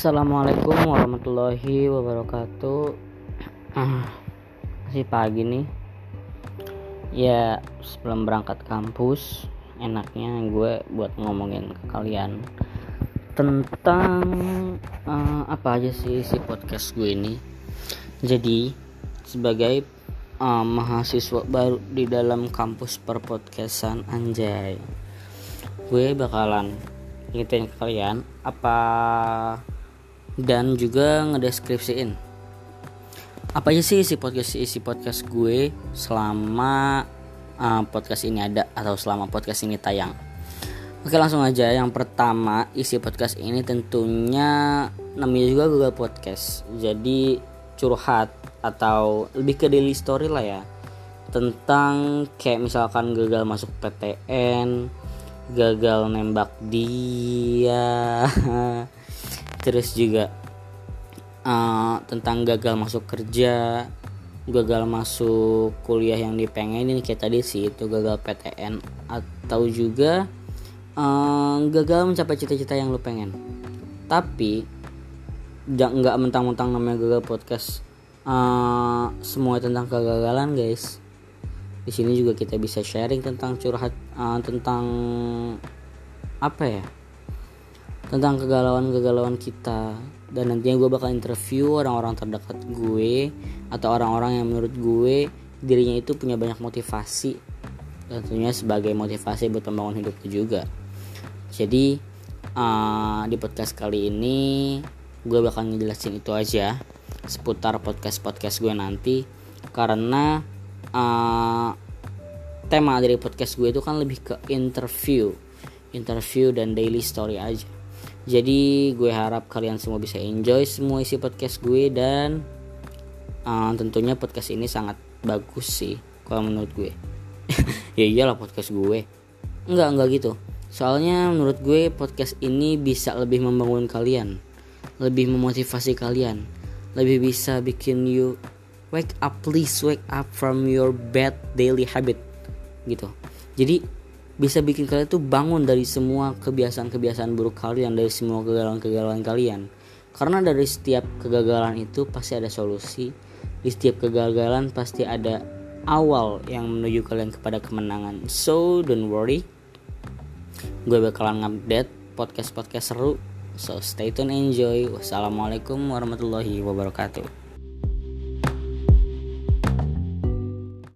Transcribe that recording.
Assalamualaikum warahmatullahi wabarakatuh. Ah, Masih pagi nih. Ya sebelum berangkat kampus Enaknya gue buat ngomongin ke kalian Tentang eh, Apa aja sih si podcast gue ini. Jadi Sebagai eh, mahasiswa baru di dalam kampus perpodcastan Anjay. Gue bakalan ngingetin ke kalian apa dan juga ngedeskripsiin. Apa aja sih isi podcast isi podcast gue selama uh, podcast ini ada atau selama podcast ini tayang? Oke langsung aja. Yang pertama isi podcast ini tentunya namanya juga Google Podcast. Jadi curhat atau lebih ke daily story lah ya. Tentang kayak misalkan gagal masuk PTN gagal nembak dia terus juga uh, tentang gagal masuk kerja gagal masuk kuliah yang dipengenin kayak tadi sih itu gagal PTN atau juga uh, gagal mencapai cita-cita yang lu pengen. Tapi nggak mentang-mentang namanya gagal podcast uh, semua tentang kegagalan guys. Di sini juga kita bisa sharing tentang curhat uh, tentang apa ya tentang kegalauan-kegalauan kita. Dan nantinya gue bakal interview orang-orang terdekat gue atau orang-orang yang menurut gue dirinya itu punya banyak motivasi. Tentunya sebagai motivasi buat pembangun hidup juga. Jadi uh, di podcast kali ini gue bakal ngejelasin itu aja seputar podcast podcast gue nanti. Karena uh, tema dari podcast gue itu kan lebih ke interview. Interview dan daily story aja jadi gue harap kalian semua bisa enjoy semua isi podcast gue dan uh, tentunya podcast ini sangat bagus sih kalau menurut gue. Ya iyalah podcast gue. Enggak enggak gitu. Soalnya menurut gue podcast ini bisa lebih membangun kalian lebih memotivasi kalian lebih bisa bikin you wake up please wake up from your bad daily habit gitu. Jadi bisa bikin kalian tuh bangun dari semua kebiasaan-kebiasaan buruk kalian dari semua kegagalan-kegagalan kalian. Karena dari setiap kegagalan itu pasti ada solusi di setiap kegagalan pasti ada awal yang menuju kalian kepada kemenangan. So don't worry. Gue bakalan update podcast-podcast seru. So stay tune enjoy. Wassalamualaikum warahmatullahi wabarakatuh